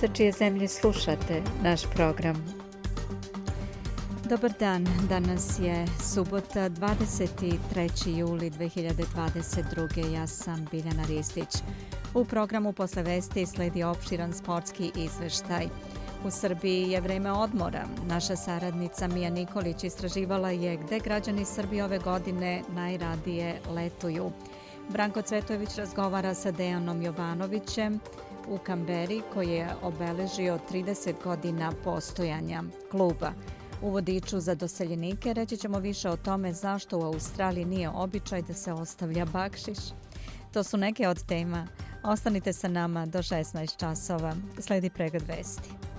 sa čije zemlje slušate naš program. Dobar dan, danas je subota 23. juli 2022. Ja sam Biljana Ristić. U programu posle vesti sledi opširan sportski izveštaj. U Srbiji je vreme odmora. Naša saradnica Mija Nikolić istraživala je gde građani Srbije ove godine najradije letuju. Branko Cvetović razgovara sa Dejanom Jovanovićem, u Kamberi koji je obeležio 30 godina postojanja kluba. U vodiču za doseljenike reći ćemo više o tome zašto u Australiji nije običaj da se ostavlja bakšiš. To su neke od tema. Ostanite sa nama do 16 časova. Sledi pregled vesti.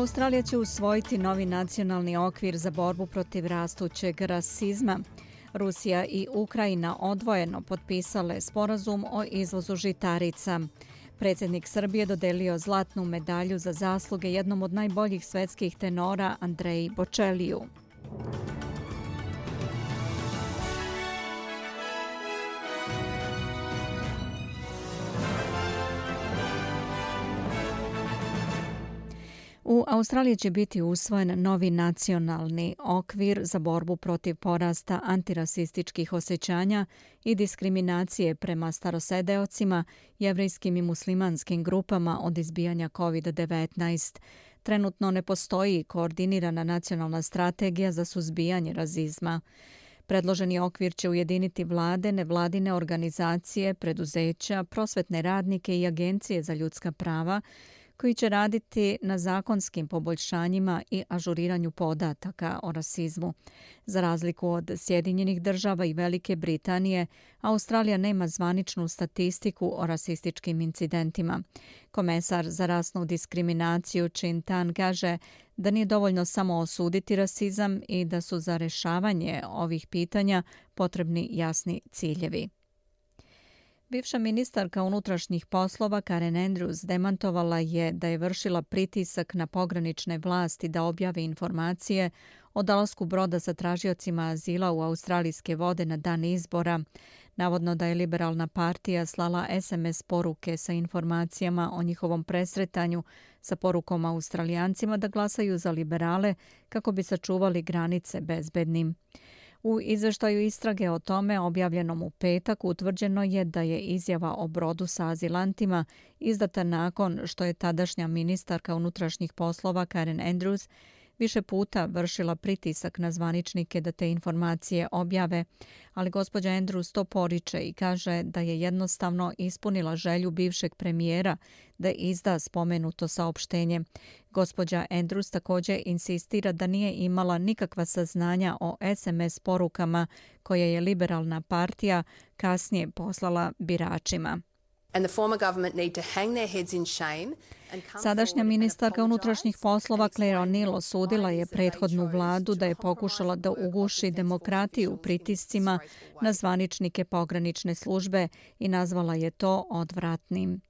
Australija će usvojiti novi nacionalni okvir za borbu protiv rastućeg rasizma. Rusija i Ukrajina odvojeno potpisale sporazum o izvozu žitarica. Predsjednik Srbije dodelio zlatnu medalju za zasluge jednom od najboljih svetskih tenora Andreji Bočeliju. U Australiji će biti usvojen novi nacionalni okvir za borbu protiv porasta antirasističkih osjećanja i diskriminacije prema starosedeocima, jevrijskim i muslimanskim grupama od izbijanja COVID-19. Trenutno ne postoji koordinirana nacionalna strategija za suzbijanje razizma. Predloženi okvir će ujediniti vlade, nevladine organizacije, preduzeća, prosvetne radnike i agencije za ljudska prava, koji će raditi na zakonskim poboljšanjima i ažuriranju podataka o rasizmu. Za razliku od Sjedinjenih država i Velike Britanije, Australija nema zvaničnu statistiku o rasističkim incidentima. Komesar za rasnu diskriminaciju Chin Tan kaže da nije dovoljno samo osuditi rasizam i da su za rešavanje ovih pitanja potrebni jasni ciljevi. Bivša ministarka unutrašnjih poslova Karen Andrews demantovala je da je vršila pritisak na pogranične vlasti da objave informacije o dalasku broda sa tražiocima azila u australijske vode na dan izbora. Navodno da je liberalna partija slala SMS poruke sa informacijama o njihovom presretanju sa porukom australijancima da glasaju za liberale kako bi sačuvali granice bezbednim. U izveštaju istrage o tome objavljenom u petak utvrđeno je da je izjava o brodu sa azilantima izdata nakon što je tadašnja ministarka unutrašnjih poslova Karen Andrews više puta vršila pritisak na zvaničnike da te informacije objave, ali gospođa Andrews to poriče i kaže da je jednostavno ispunila želju bivšeg premijera da izda spomenuto saopštenje. Gospođa Andrews također insistira da nije imala nikakva saznanja o SMS porukama koje je liberalna partija kasnije poslala biračima. Sadašnja ministarka unutrašnjih poslova Claire O'Neill osudila je prethodnu vladu da je pokušala da uguši demokratiju pritiscima na zvaničnike pogranične službe i nazvala je to odvratnim.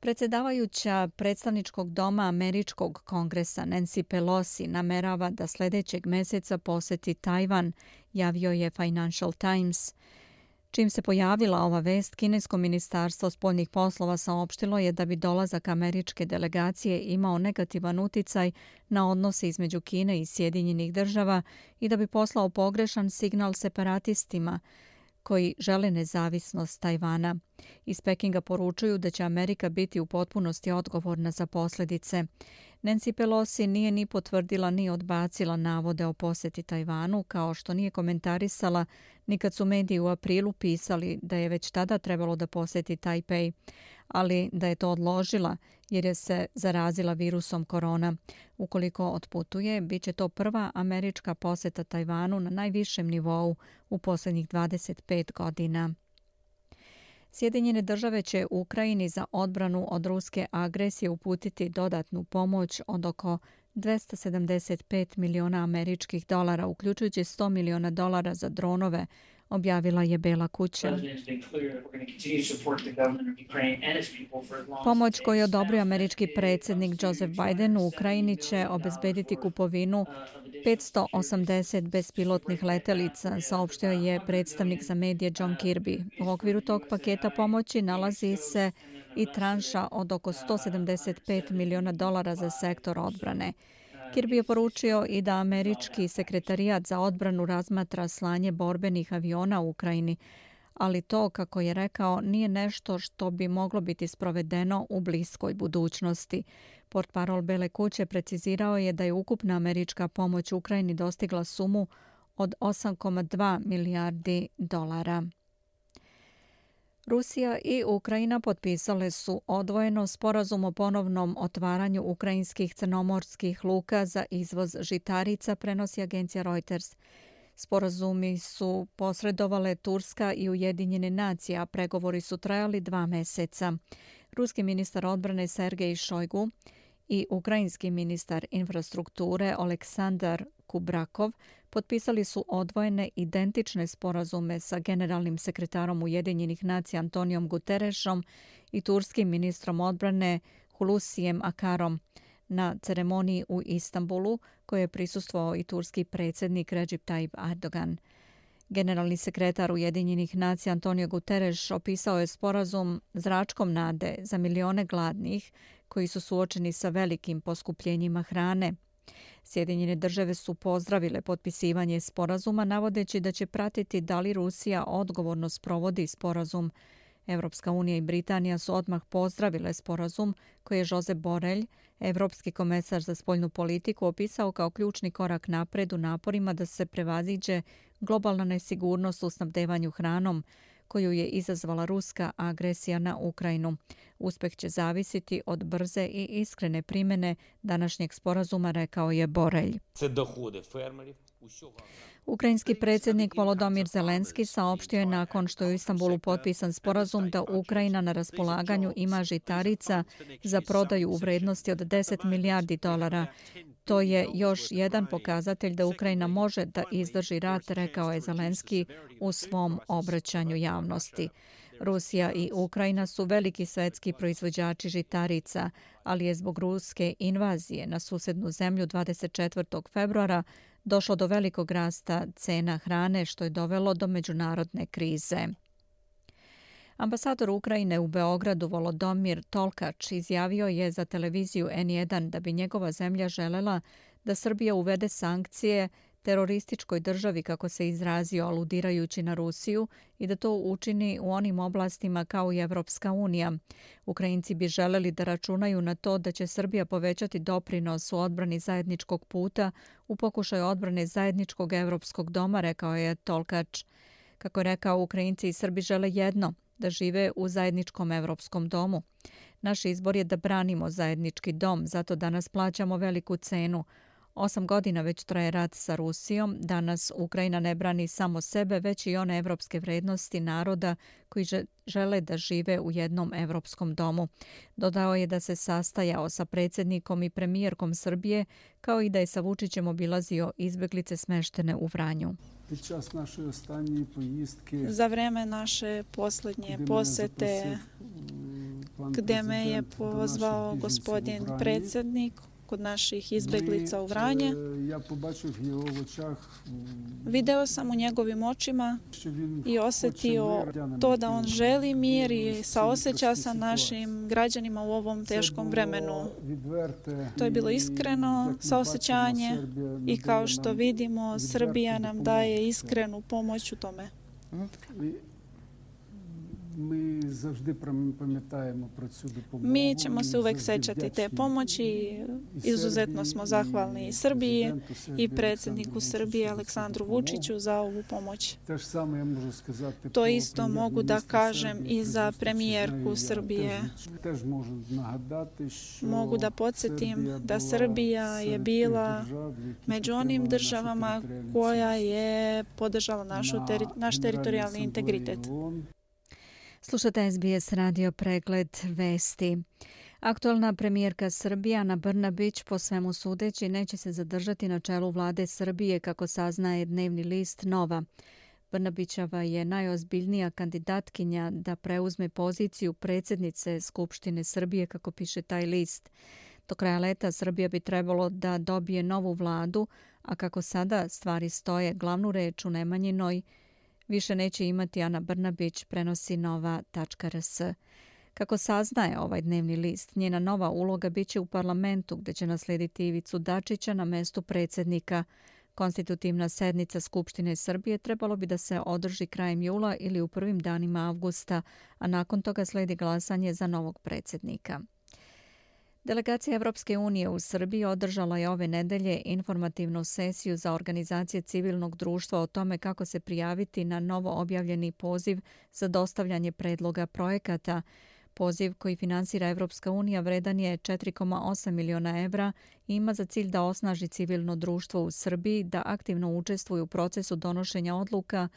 Predsjedavajuća predstavničkog doma Američkog kongresa Nancy Pelosi namerava da sljedećeg mjeseca poseti Tajvan, javio je Financial Times. Čim se pojavila ova vest, Kinesko ministarstvo spoljnih poslova saopštilo je da bi dolazak američke delegacije imao negativan uticaj na odnose između Kine i Sjedinjenih država i da bi poslao pogrešan signal separatistima koji žele nezavisnost Tajvana. Iz Pekinga poručuju da će Amerika biti u potpunosti odgovorna za posljedice. Nancy Pelosi nije ni potvrdila ni odbacila navode o poseti Tajvanu, kao što nije komentarisala ni kad su mediji u aprilu pisali da je već tada trebalo da poseti Tajpej, ali da je to odložila jer je se zarazila virusom korona. Ukoliko otputuje, bit će to prva američka poseta Tajvanu na najvišem nivou u posljednjih 25 godina. Sjedinjene države će Ukrajini za odbranu od ruske agresije uputiti dodatnu pomoć od oko 275 miliona američkih dolara, uključujući 100 miliona dolara za dronove, objavila je Bela kuća. Pomoć koju odobrio američki predsjednik Joseph Biden u Ukrajini će obezbediti kupovinu 580 bespilotnih letelica, saopštio je predstavnik za medije John Kirby. U okviru tog paketa pomoći nalazi se i tranša od oko 175 miliona dolara za sektor odbrane. Kirby je poručio i da američki sekretarijat za odbranu razmatra slanje borbenih aviona u Ukrajini, ali to, kako je rekao, nije nešto što bi moglo biti sprovedeno u bliskoj budućnosti. Port parol Bele kuće precizirao je da je ukupna američka pomoć Ukrajini dostigla sumu od 8,2 milijardi dolara. Rusija i Ukrajina potpisale su odvojeno sporazum o ponovnom otvaranju ukrajinskih crnomorskih luka za izvoz žitarica, prenosi agencija Reuters. Sporazumi su posredovale Turska i Ujedinjene nacije, a pregovori su trajali dva meseca. Ruski ministar odbrane Sergej Šojgu i ukrajinski ministar infrastrukture Aleksandar Kubrakov potpisali su odvojene identične sporazume sa generalnim sekretarom Ujedinjenih nacija Antonijom Guterešom i turskim ministrom odbrane Hulusijem Akarom na ceremoniji u Istanbulu koje je prisustvovao i turski predsjednik Recep Tayyip Erdogan. Generalni sekretar Ujedinjenih nacija Antonio Guterres opisao je sporazum zračkom nade za milione gladnih koji su suočeni sa velikim poskupljenjima hrane. Sjedinjene države su pozdravile potpisivanje sporazuma navodeći da će pratiti da li Rusija odgovorno sprovodi sporazum. Evropska unija i Britanija su odmah pozdravile sporazum koji je Jose Borelj, evropski komesar za spoljnu politiku, opisao kao ključni korak napred u naporima da se prevaziđe globalna nesigurnost u snabdevanju hranom, koju je izazvala ruska agresija na Ukrajinu. Uspeh će zavisiti od brze i iskrene primene današnjeg sporazuma, rekao je Borelj. Ukrajinski predsjednik Volodomir Zelenski saopštio je nakon što je u Istanbulu potpisan sporazum da Ukrajina na raspolaganju ima žitarica za prodaju u vrednosti od 10 milijardi dolara. To je još jedan pokazatelj da Ukrajina može da izdrži rat, rekao je Zelenski u svom obraćanju javnosti. Rusija i Ukrajina su veliki svetski proizvođači žitarica, ali je zbog ruske invazije na susednu zemlju 24. februara došlo do velikog rasta cena hrane što je dovelo do međunarodne krize. Ambasador Ukrajine u Beogradu Volodomir Tolkač izjavio je za televiziju N1 da bi njegova zemlja želela da Srbija uvede sankcije terorističkoj državi, kako se izrazio aludirajući na Rusiju, i da to učini u onim oblastima kao i Evropska unija. Ukrajinci bi želeli da računaju na to da će Srbija povećati doprinos u odbrani zajedničkog puta u pokušaju odbrane zajedničkog evropskog doma, rekao je Tolkač. Kako je rekao, Ukrajinci i Srbi žele jedno, da žive u zajedničkom evropskom domu. Naš izbor je da branimo zajednički dom, zato danas plaćamo veliku cenu. Osam godina već traje rat sa Rusijom. Danas Ukrajina ne brani samo sebe, već i one evropske vrednosti naroda koji žele da žive u jednom evropskom domu. Dodao je da se sastajao sa predsjednikom i premijerkom Srbije, kao i da je sa Vučićem obilazio izbeglice smeštene u Vranju. Za vreme naše posljednje posete, gde me je pozvao gospodin predsjednik, kod naših izbeglica u Vranje. Video sam u njegovim očima i osjetio to da on želi mir i saoseća sa našim građanima u ovom teškom vremenu. To je bilo iskreno saosećanje i kao što vidimo, Srbija nam daje iskrenu pomoć u tome mi завжди пам'ятаємо про цю допомогу. Mi ćemo se uvek sećati te pomoći. Izuzetno smo zahvalni i Srbiji i predsjedniku Srbije Aleksandru Vučiću za ovu pomoć. To isto mogu da kažem i za premijerku Srbije. Mogu da podsjetim da Srbija je bila među onim državama koja je podržala našu teri naš teritorijalni integritet. Slušate SBS radio pregled vesti. Aktualna premijerka Srbija Ana Brnabić po svemu sudeći neće se zadržati na čelu vlade Srbije kako saznaje dnevni list Nova. Brnabićava je najozbiljnija kandidatkinja da preuzme poziciju predsjednice Skupštine Srbije kako piše taj list. Do kraja leta Srbija bi trebalo da dobije novu vladu, a kako sada stvari stoje glavnu reč u Nemanjinoj, više neće imati Ana Brnabić, prenosi nova.rs. Kako saznaje ovaj dnevni list, njena nova uloga biće u parlamentu gdje će naslediti Ivicu Dačića na mestu predsjednika. Konstitutivna sednica Skupštine Srbije trebalo bi da se održi krajem jula ili u prvim danima avgusta, a nakon toga sledi glasanje za novog predsjednika. Delegacija Evropske unije u Srbiji održala je ove nedelje informativnu sesiju za organizacije civilnog društva o tome kako se prijaviti na novo objavljeni poziv za dostavljanje predloga projekata. Poziv koji finansira Evropska unija vredan je 4,8 miliona evra i ima za cilj da osnaži civilno društvo u Srbiji da aktivno učestvuju u procesu donošenja odluka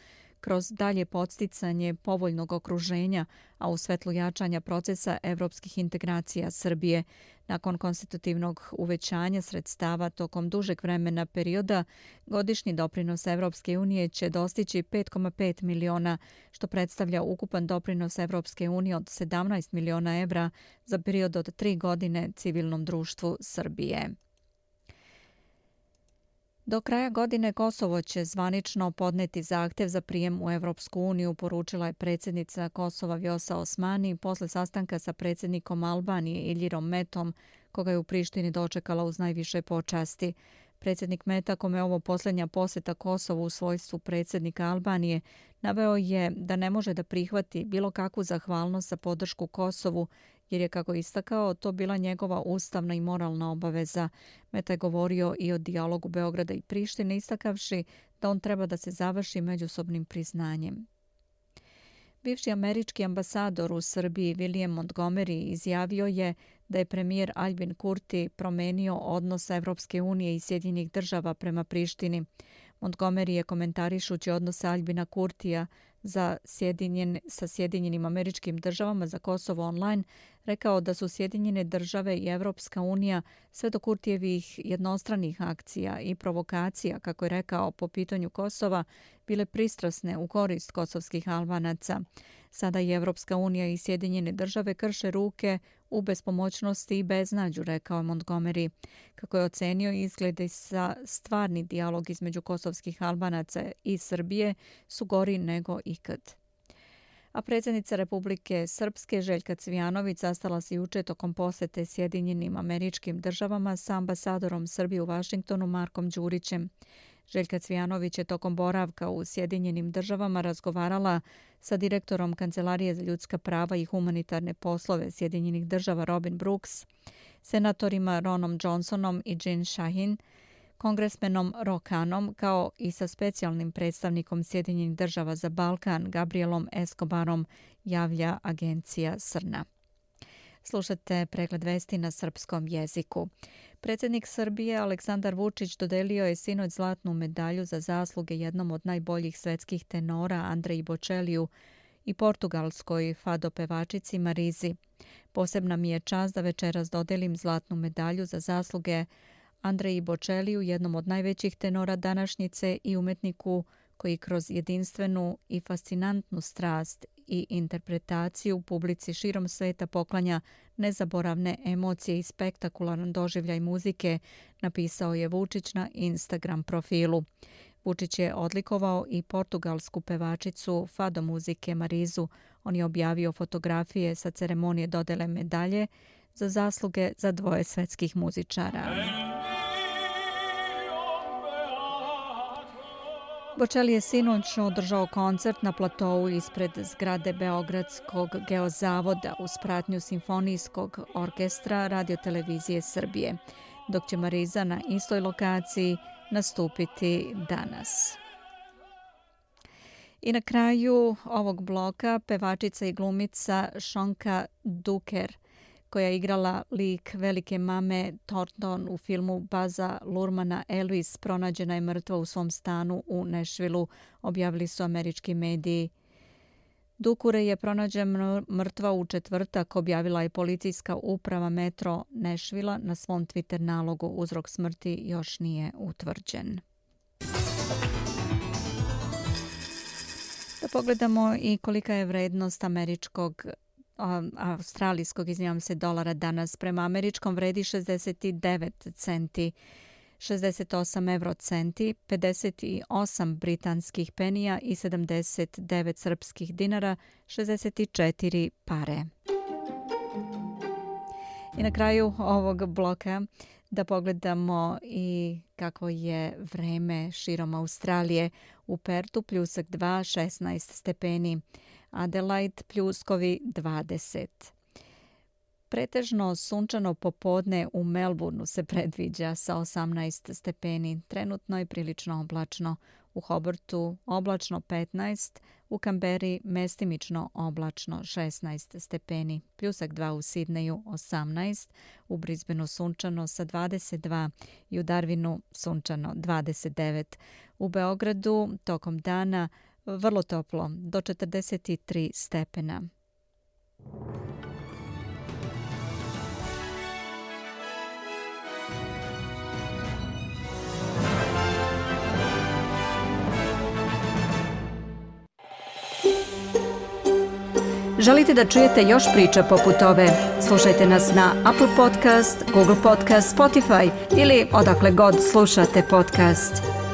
kroz dalje podsticanje povoljnog okruženja, a u svetlu jačanja procesa evropskih integracija Srbije. Nakon konstitutivnog uvećanja sredstava tokom dužeg vremena perioda, godišnji doprinos Evropske unije će dostići 5,5 miliona, što predstavlja ukupan doprinos Evropske unije od 17 miliona evra za period od tri godine civilnom društvu Srbije. Do kraja godine Kosovo će zvanično podneti zahtev za prijem u Evropsku uniju, poručila je predsjednica Kosova Vjosa Osmani posle sastanka sa predsjednikom Albanije Iljirom Metom, koga je u Prištini dočekala uz najviše počasti. Predsjednik Meta, kome je ovo posljednja poseta Kosovu u svojstvu predsjednika Albanije, naveo je da ne može da prihvati bilo kakvu zahvalnost za podršku Kosovu jer je, kako istakao, to bila njegova ustavna i moralna obaveza. Meta je govorio i o dijalogu Beograda i Prištine, istakavši da on treba da se završi međusobnim priznanjem. Bivši američki ambasador u Srbiji William Montgomery izjavio je da je premijer Albin Kurti promenio odnos Evropske unije i Sjedinjenih država prema Prištini. Montgomery je komentarišući odnos Albina Kurtija za Sjedinjen, sa Sjedinjenim američkim državama za Kosovo online rekao da su Sjedinjene države i Evropska unija sve do Kurtijevih jednostranih akcija i provokacija, kako je rekao po pitanju Kosova, bile pristrasne u korist kosovskih albanaca. Sada i Evropska unija i Sjedinjene države krše ruke u bespomoćnosti i beznađu, rekao je Montgomery. Kako je ocenio izglede sa stvarni dijalog između kosovskih albanaca i Srbije su gori nego ikad. A predsjednica Republike Srpske Željka Cvijanović zastala se juče tokom posete Sjedinjenim američkim državama sa ambasadorom Srbije u Vašingtonu Markom Đurićem. Željka Cvijanović je tokom boravka u Sjedinjenim državama razgovarala sa direktorom Kancelarije za ljudska prava i humanitarne poslove Sjedinjenih država Robin Brooks, senatorima Ronom Johnsonom i Jean Shahin, kongresmenom Rokanom kao i sa specijalnim predstavnikom Sjedinjenih država za Balkan Gabrielom Escobarom javlja agencija Srna. Slušate pregled vesti na srpskom jeziku. Predsjednik Srbije Aleksandar Vučić dodelio je sinoć zlatnu medalju za zasluge jednom od najboljih svetskih tenora Andreji Bočeliju i portugalskoj fado pevačici Marizi. Posebna mi je čast da večeras dodelim zlatnu medalju za zasluge Andreji Bočeliju, jednom od najvećih tenora današnjice i umetniku koji kroz jedinstvenu i fascinantnu strast i interpretaciju publici širom sveta poklanja nezaboravne emocije i spektakularan doživljaj muzike, napisao je Vučić na Instagram profilu. Vučić je odlikovao i portugalsku pevačicu fado muzike Marizu. On je objavio fotografije sa ceremonije dodele medalje za zasluge za dvoje svetskih muzičara. Bočeli je sinoć održao koncert na platovu ispred zgrade Beogradskog geozavoda u spratnju Simfonijskog orkestra radiotelevizije Srbije, dok će Mariza na istoj lokaciji nastupiti danas. I na kraju ovog bloka pevačica i glumica Šonka Duker – koja je igrala lik velike mame Thornton u filmu Baza Lurmana Elvis pronađena je mrtva u svom stanu u Nešvilu, objavili su američki mediji. Dukure je pronađen mrtva u četvrtak, objavila je policijska uprava metro Nešvila na svom Twitter nalogu. Uzrok smrti još nije utvrđen. Da pogledamo i kolika je vrednost američkog australijskog, iznijem se, dolara danas prema američkom vredi 69 centi. 68 eurocenti, 58 britanskih penija i 79 srpskih dinara, 64 pare. I na kraju ovog bloka da pogledamo i kako je vreme širom Australije. U Pertu pljusak 2, 16 stepeni. Adelaide pljuskovi 20. Pretežno sunčano popodne u Melbourneu se predviđa sa 18 stepeni, trenutno je prilično oblačno. U Hobartu oblačno 15, u Kamberi mestimično oblačno 16 stepeni, pljusak 2 u Sidneju 18, u Brisbaneu sunčano sa 22 i u Darwinu sunčano 29. U Beogradu tokom dana vrlo toplo, do 43 stepena. Želite da čujete još priča poput ove? Slušajte nas na Apple Podcast, Google Podcast, Spotify ili odakle god slušate podcast.